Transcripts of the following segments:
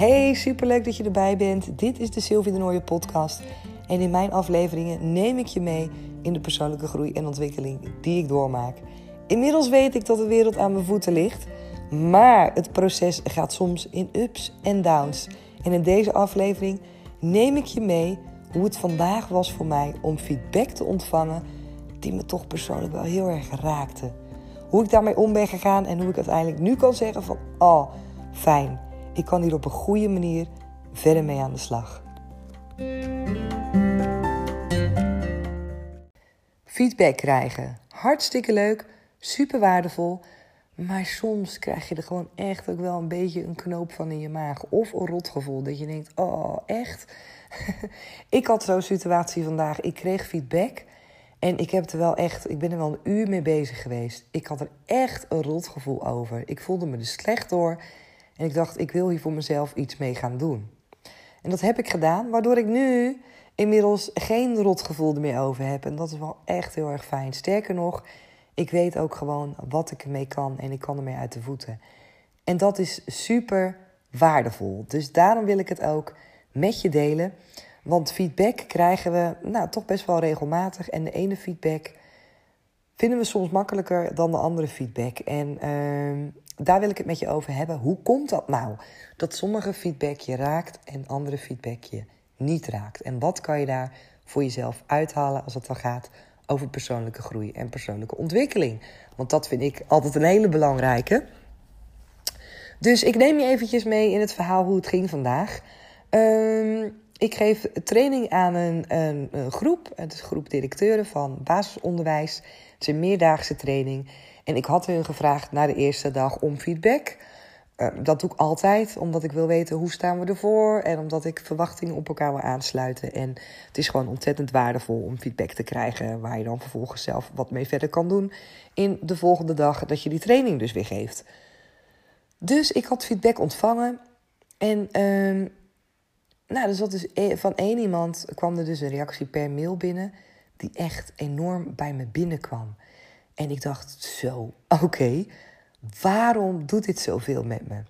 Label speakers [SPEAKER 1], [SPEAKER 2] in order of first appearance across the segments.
[SPEAKER 1] Hey, superleuk dat je erbij bent. Dit is de Sylvie de Nooie podcast. En in mijn afleveringen neem ik je mee in de persoonlijke groei en ontwikkeling die ik doormaak. Inmiddels weet ik dat de wereld aan mijn voeten ligt. Maar het proces gaat soms in ups en downs. En in deze aflevering neem ik je mee hoe het vandaag was voor mij om feedback te ontvangen die me toch persoonlijk wel heel erg raakte. Hoe ik daarmee om ben gegaan en hoe ik uiteindelijk nu kan zeggen van, oh, fijn. Ik kan hier op een goede manier verder mee aan de slag. Feedback krijgen. Hartstikke leuk, super waardevol. Maar soms krijg je er gewoon echt ook wel een beetje een knoop van in je maag. Of een rotgevoel dat je denkt, oh echt? ik had zo'n situatie vandaag. Ik kreeg feedback. En ik heb er wel echt, ik ben er wel een uur mee bezig geweest. Ik had er echt een rotgevoel over. Ik voelde me er slecht door. En ik dacht, ik wil hier voor mezelf iets mee gaan doen. En dat heb ik gedaan, waardoor ik nu inmiddels geen rotgevoel er meer over heb. En dat is wel echt heel erg fijn. Sterker nog, ik weet ook gewoon wat ik ermee kan en ik kan ermee uit de voeten. En dat is super waardevol. Dus daarom wil ik het ook met je delen. Want feedback krijgen we nou, toch best wel regelmatig. En de ene feedback vinden we soms makkelijker dan de andere feedback. En uh, daar wil ik het met je over hebben. Hoe komt dat nou? Dat sommige feedback je raakt en andere feedback je niet raakt. En wat kan je daar voor jezelf uithalen als het dan gaat over persoonlijke groei en persoonlijke ontwikkeling? Want dat vind ik altijd een hele belangrijke. Dus ik neem je eventjes mee in het verhaal hoe het ging vandaag. Uh, ik geef training aan een, een, een, groep. Het is groep directeuren van basisonderwijs. Het is een meerdaagse training. En ik had hun gevraagd na de eerste dag om feedback. Uh, dat doe ik altijd, omdat ik wil weten hoe staan we ervoor. En omdat ik verwachtingen op elkaar wil aansluiten. En het is gewoon ontzettend waardevol om feedback te krijgen. Waar je dan vervolgens zelf wat mee verder kan doen. In de volgende dag dat je die training dus weer geeft. Dus ik had feedback ontvangen. En uh, nou, dus dat is van één iemand kwam er dus een reactie per mail binnen. Die echt enorm bij me binnenkwam. En ik dacht, zo, oké, waarom doet dit zoveel met me?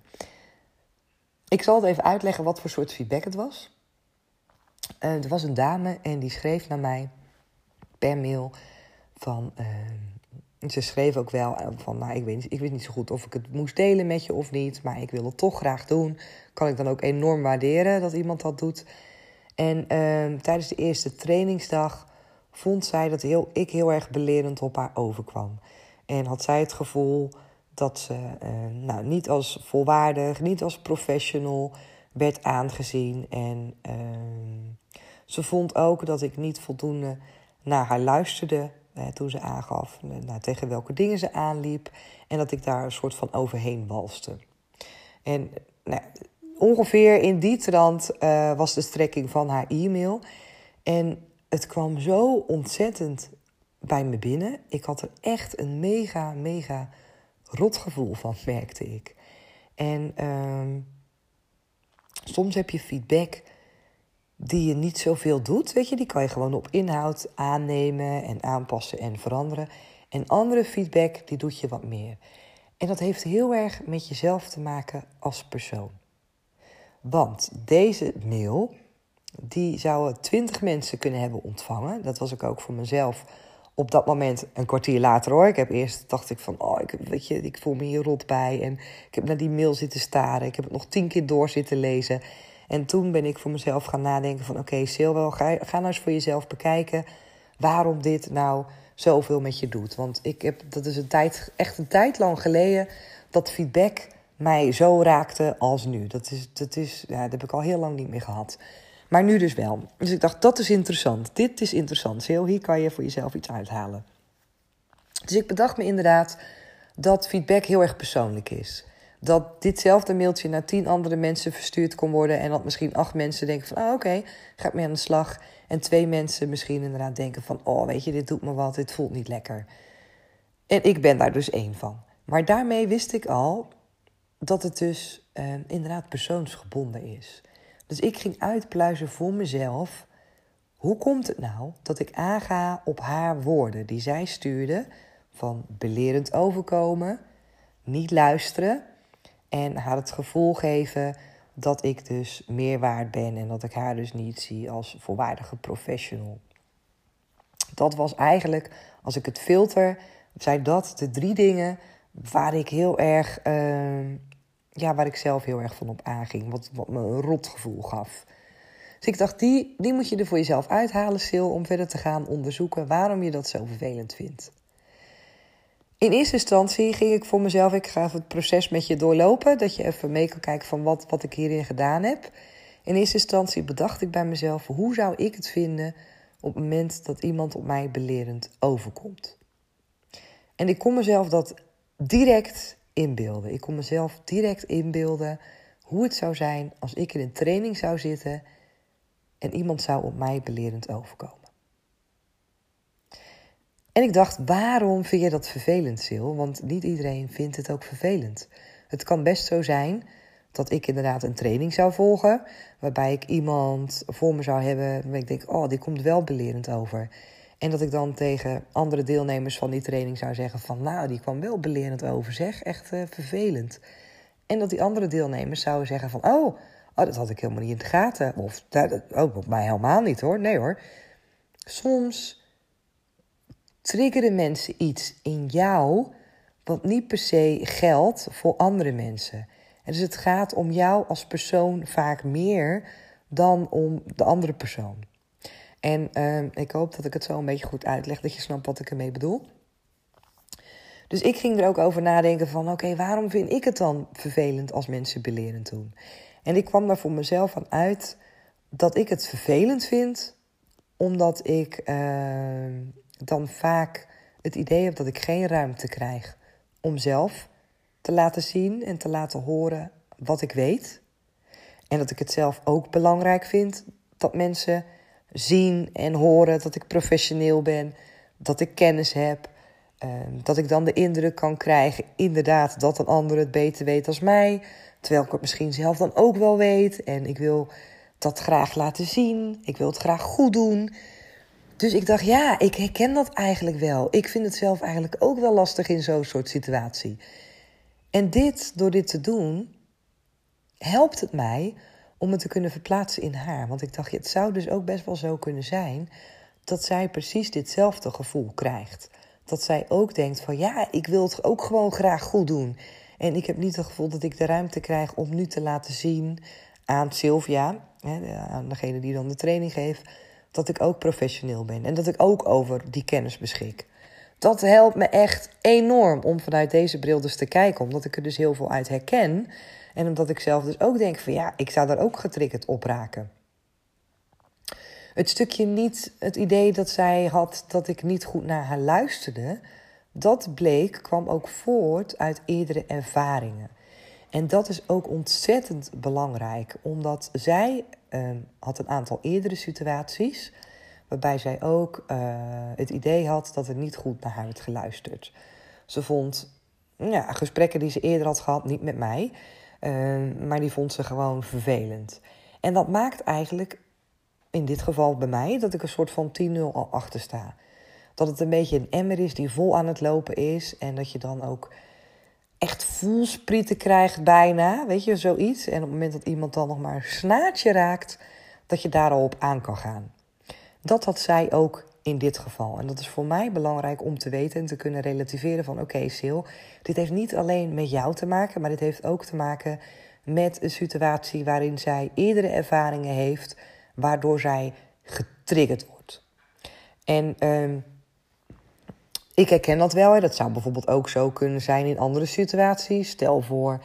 [SPEAKER 1] Ik zal het even uitleggen wat voor soort feedback het was. Uh, er was een dame en die schreef naar mij per mail van... Uh, ze schreef ook wel van, nou, ik, weet, ik wist niet zo goed of ik het moest delen met je of niet, maar ik wil het toch graag doen. Kan ik dan ook enorm waarderen dat iemand dat doet. En uh, tijdens de eerste trainingsdag vond zij dat heel, ik heel erg belerend op haar overkwam. En had zij het gevoel dat ze uh, nou, niet als volwaardig, niet als professional werd aangezien. En uh, ze vond ook dat ik niet voldoende naar haar luisterde toen ze aangaf nou, tegen welke dingen ze aanliep. En dat ik daar een soort van overheen walste. En nou, ongeveer in die trant was de strekking van haar e-mail. En het kwam zo ontzettend bij me binnen. Ik had er echt een mega, mega rotgevoel van, merkte ik. En uh, soms heb je feedback die je niet zoveel doet. Weet je, die kan je gewoon op inhoud aannemen en aanpassen en veranderen. En andere feedback, die doet je wat meer. En dat heeft heel erg met jezelf te maken als persoon. Want deze mail die zouden twintig mensen kunnen hebben ontvangen. Dat was ik ook voor mezelf op dat moment een kwartier later hoor. Ik heb eerst dacht ik van, oh, ik, weet je, ik voel me hier rot bij. En ik heb naar die mail zitten staren. Ik heb het nog tien keer door zitten lezen. En toen ben ik voor mezelf gaan nadenken van, oké, okay, ga, ga nou eens voor jezelf bekijken waarom dit nou zoveel met je doet. Want ik heb, dat is een tijd, echt een tijd lang geleden dat feedback mij zo raakte als nu. Dat is, dat is, ja, dat heb ik al heel lang niet meer gehad. Maar nu dus wel. Dus ik dacht, dat is interessant. Dit is interessant. Sil, hier kan je voor jezelf iets uithalen. Dus ik bedacht me inderdaad dat feedback heel erg persoonlijk is. Dat ditzelfde mailtje naar tien andere mensen verstuurd kon worden. En dat misschien acht mensen denken van, oh, oké, okay, ga ik mee aan de slag. En twee mensen misschien inderdaad denken van, oh, weet je, dit doet me wat, dit voelt niet lekker. En ik ben daar dus één van. Maar daarmee wist ik al dat het dus eh, inderdaad persoonsgebonden is. Dus ik ging uitpluizen voor mezelf. Hoe komt het nou dat ik aanga op haar woorden die zij stuurde van belerend overkomen, niet luisteren en haar het gevoel geven dat ik dus meer waard ben en dat ik haar dus niet zie als volwaardige professional. Dat was eigenlijk, als ik het filter, zijn dat de drie dingen waar ik heel erg, uh, ja, waar ik zelf heel erg van op aanging. Wat, wat me een rot gevoel gaf. Dus ik dacht, die, die moet je er voor jezelf uithalen, Sil, om verder te gaan onderzoeken waarom je dat zo vervelend vindt. In eerste instantie ging ik voor mezelf, ik ga het proces met je doorlopen, dat je even mee kan kijken van wat, wat ik hierin gedaan heb. In eerste instantie bedacht ik bij mezelf, hoe zou ik het vinden op het moment dat iemand op mij belerend overkomt. En ik kon mezelf dat direct inbeelden. Ik kon mezelf direct inbeelden hoe het zou zijn als ik in een training zou zitten en iemand zou op mij belerend overkomen. En ik dacht, waarom vind je dat vervelend, Sil? Want niet iedereen vindt het ook vervelend. Het kan best zo zijn dat ik inderdaad een training zou volgen, waarbij ik iemand voor me zou hebben waar ik denk, oh, die komt wel belerend over. En dat ik dan tegen andere deelnemers van die training zou zeggen van, nou, die kwam wel belerend over, zeg, echt uh, vervelend. En dat die andere deelnemers zouden zeggen van, oh, oh, dat had ik helemaal niet in de gaten. Of, dat, ook op mij helemaal niet hoor, nee hoor. Soms triggeren mensen iets in jou wat niet per se geldt voor andere mensen. En dus het gaat om jou als persoon vaak meer dan om de andere persoon. En uh, ik hoop dat ik het zo een beetje goed uitleg, dat je snapt wat ik ermee bedoel. Dus ik ging er ook over nadenken van, oké, waarom vind ik het dan vervelend als mensen belerend doen? En ik kwam daar voor mezelf van uit dat ik het vervelend vind, omdat ik uh, dan vaak het idee heb dat ik geen ruimte krijg om zelf te laten zien en te laten horen wat ik weet. En dat ik het zelf ook belangrijk vind dat mensen zien en horen dat ik professioneel ben, dat ik kennis heb. Ehm, dat ik dan de indruk kan krijgen, inderdaad, dat een ander het beter weet als mij. Terwijl ik het misschien zelf dan ook wel weet. En ik wil dat graag laten zien. Ik wil het graag goed doen. Dus ik dacht, ja, ik herken dat eigenlijk wel. Ik vind het zelf eigenlijk ook wel lastig in zo'n soort situatie. En dit, door dit te doen, helpt het mij om het te kunnen verplaatsen in haar. Want ik dacht, het zou dus ook best wel zo kunnen zijn dat zij precies ditzelfde gevoel krijgt. Dat zij ook denkt van ja, ik wil het ook gewoon graag goed doen. En ik heb niet het gevoel dat ik de ruimte krijg om nu te laten zien aan Sylvia, aan degene die dan de training geeft, dat ik ook professioneel ben en dat ik ook over die kennis beschik. Dat helpt me echt enorm om vanuit deze bril dus te kijken, omdat ik er dus heel veel uit herken. En omdat ik zelf dus ook denk van ja, ik zou daar ook getriggerd op raken. Het stukje niet, het idee dat zij had dat ik niet goed naar haar luisterde, dat bleek, kwam ook voort uit eerdere ervaringen. En dat is ook ontzettend belangrijk, omdat zij uh, had een aantal eerdere situaties waarbij zij ook uh, het idee had dat er niet goed naar haar werd geluisterd. Ze vond ja, gesprekken die ze eerder had gehad, niet met mij, uh, maar die vond ze gewoon vervelend. En dat maakt eigenlijk, in dit geval bij mij, dat ik een soort van 10-0 al achter sta. Dat het een beetje een emmer is die vol aan het lopen is en dat je dan ook echt voelsprieten krijgt bijna, weet je, zoiets. En op het moment dat iemand dan nog maar een snaadje raakt, dat je daar al op aan kan gaan. Dat had zij ook in dit geval. En dat is voor mij belangrijk om te weten en te kunnen relativeren van... oké, Sil, dit heeft niet alleen met jou te maken... maar dit heeft ook te maken met een situatie waarin zij eerdere ervaringen heeft... waardoor zij getriggerd wordt. En uh, ik herken dat wel. Hè. Dat zou bijvoorbeeld ook zo kunnen zijn in andere situaties. Stel voor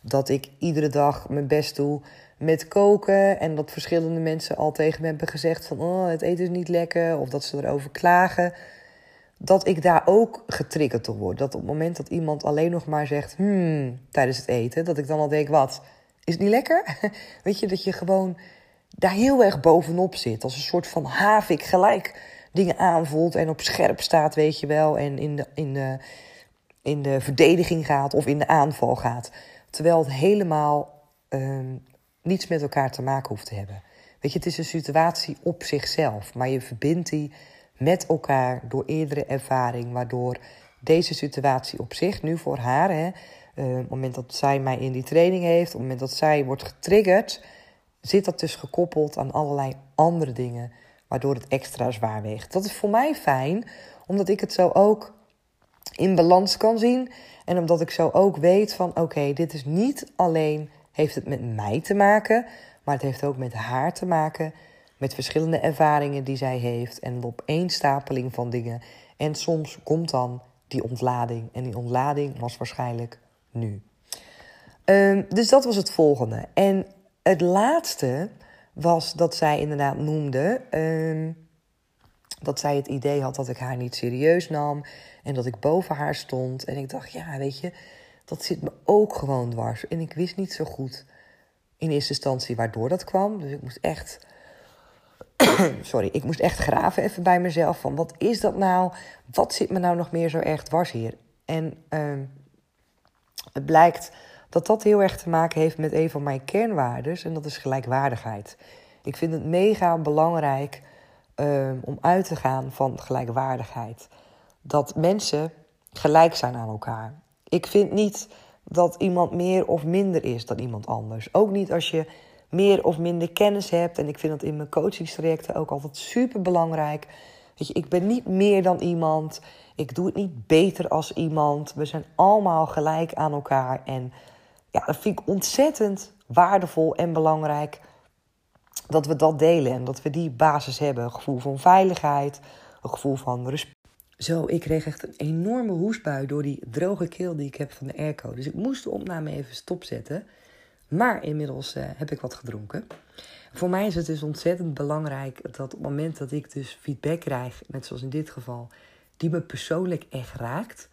[SPEAKER 1] dat ik iedere dag mijn best doe met koken. En dat verschillende mensen al tegen me hebben gezegd van oh, het eten is niet lekker. Of dat ze erover klagen. Dat ik daar ook getriggerd door word. Dat op het moment dat iemand alleen nog maar zegt hmm, tijdens het eten. Dat ik dan al denk wat, is het niet lekker? Weet je, dat je gewoon daar heel erg bovenop zit. Als een soort van havik gelijk dingen aanvoelt en op scherp staat, weet je wel. En in de, in de, in de verdediging gaat of in de aanval gaat. Terwijl het helemaal um, niets met elkaar te maken hoeft te hebben. Weet je, het is een situatie op zichzelf, maar je verbindt die met elkaar door eerdere ervaring, waardoor deze situatie op zich nu voor haar hè, op het moment dat zij mij in die training heeft, op het moment dat zij wordt getriggerd, zit dat dus gekoppeld aan allerlei andere dingen, waardoor het extra zwaar weegt. Dat is voor mij fijn, omdat ik het zo ook in balans kan zien en omdat ik zo ook weet van oké, dit is niet alleen heeft het met mij te maken, maar het heeft ook met haar te maken, met verschillende ervaringen die zij heeft en de opeenstapeling van dingen. En soms komt dan die ontlading en die ontlading was waarschijnlijk nu. Ehm, dus dat was het volgende. En het laatste was dat zij inderdaad noemde ehm, dat zij het idee had dat ik haar niet serieus nam en dat ik boven haar stond. En ik dacht, ja, weet je, dat zit me ook gewoon dwars. En ik wist niet zo goed in eerste instantie waardoor dat kwam. Dus ik moest echt. Sorry, ik moest echt graven even bij mezelf. Van wat is dat nou? Wat zit me nou nog meer zo erg dwars hier? En uh, het blijkt dat dat heel erg te maken heeft met een van mijn kernwaarden. En dat is gelijkwaardigheid. Ik vind het mega belangrijk um, om uit te gaan van gelijkwaardigheid. Dat mensen gelijk zijn aan elkaar. Ik vind niet dat iemand meer of minder is dan iemand anders. Ook niet als je meer of minder kennis hebt. En ik vind dat in mijn coachingstrajecten ook altijd super belangrijk. Weet je, ik ben niet meer dan iemand. Ik doe het niet beter als iemand. We zijn allemaal gelijk aan elkaar. En ja, dat vind ik ontzettend waardevol en belangrijk dat we dat delen en dat we die basis hebben. Een gevoel van veiligheid, een gevoel van respect. Zo, ik kreeg echt een enorme hoestbui door die droge keel die ik heb van de airco. Dus ik moest de opname even stopzetten. Maar inmiddels uh, heb ik wat gedronken. Voor mij is het dus ontzettend belangrijk dat op het moment dat ik dus feedback krijg, net zoals in dit geval, die me persoonlijk echt raakt,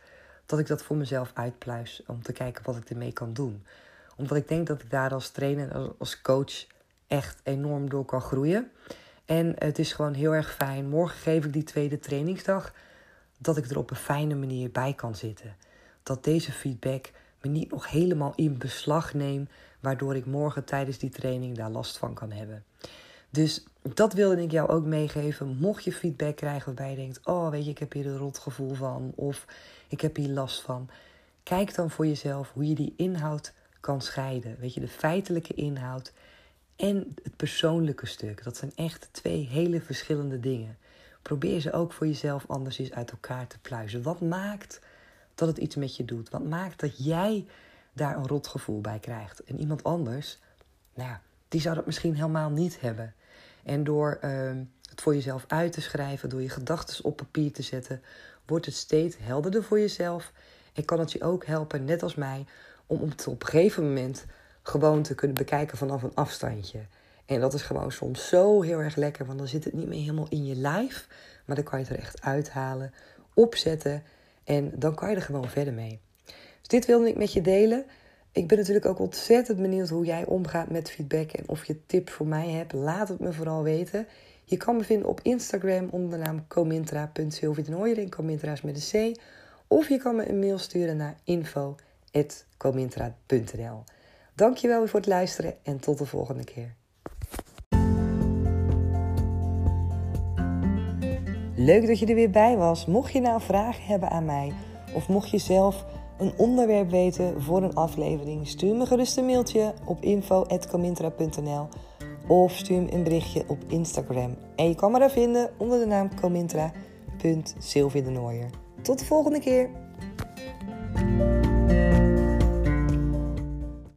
[SPEAKER 1] dat ik dat voor mezelf uitpluis om te kijken wat ik ermee kan doen. Omdat ik denk dat ik daar als trainer, als coach echt enorm door kan groeien. En het is gewoon heel erg fijn. Morgen geef ik die tweede trainingsdag dat ik er op een fijne manier bij kan zitten. Dat deze feedback me niet nog helemaal in beslag neemt, waardoor ik morgen tijdens die training daar last van kan hebben. Dus dat wilde ik jou ook meegeven. Mocht je feedback krijgen waarbij je denkt: Oh, weet je, ik heb hier een rotgevoel van, of ik heb hier last van. Kijk dan voor jezelf hoe je die inhoud kan scheiden. Weet je, de feitelijke inhoud en het persoonlijke stuk. Dat zijn echt twee hele verschillende dingen. Probeer ze ook voor jezelf anders eens uit elkaar te pluizen. Wat maakt dat het iets met je doet? Wat maakt dat jij daar een rotgevoel bij krijgt? En iemand anders, nou, die zou dat misschien helemaal niet hebben. En door ehm, het voor jezelf uit te schrijven, door je gedachten op papier te zetten, wordt het steeds helderder voor jezelf. En kan het je ook helpen, net als mij, om het op een gegeven moment gewoon te kunnen bekijken vanaf een afstandje. En dat is gewoon soms zo heel erg lekker, want dan zit het niet meer helemaal in je lijf, maar dan kan je het er echt uithalen, opzetten en dan kan je er gewoon verder mee. Dus dit wilde ik met je delen. Ik ben natuurlijk ook ontzettend benieuwd hoe jij omgaat met feedback en of je tips voor mij hebt. Laat het me vooral weten. Je kan me vinden op Instagram onder de naam comintra.sylvie en Comintra is met een C. Of je kan me een mail sturen naar info.comintra.nl Dankjewel voor het luisteren en tot de volgende keer. Leuk dat je er weer bij was. Mocht je nou vragen hebben aan mij of mocht je zelf een onderwerp weten voor een aflevering, stuur me gerust een mailtje op info.comintra.nl of stuur me een berichtje op Instagram. En je kan me daar vinden onder de naam comintra.sylvie Tot de volgende keer.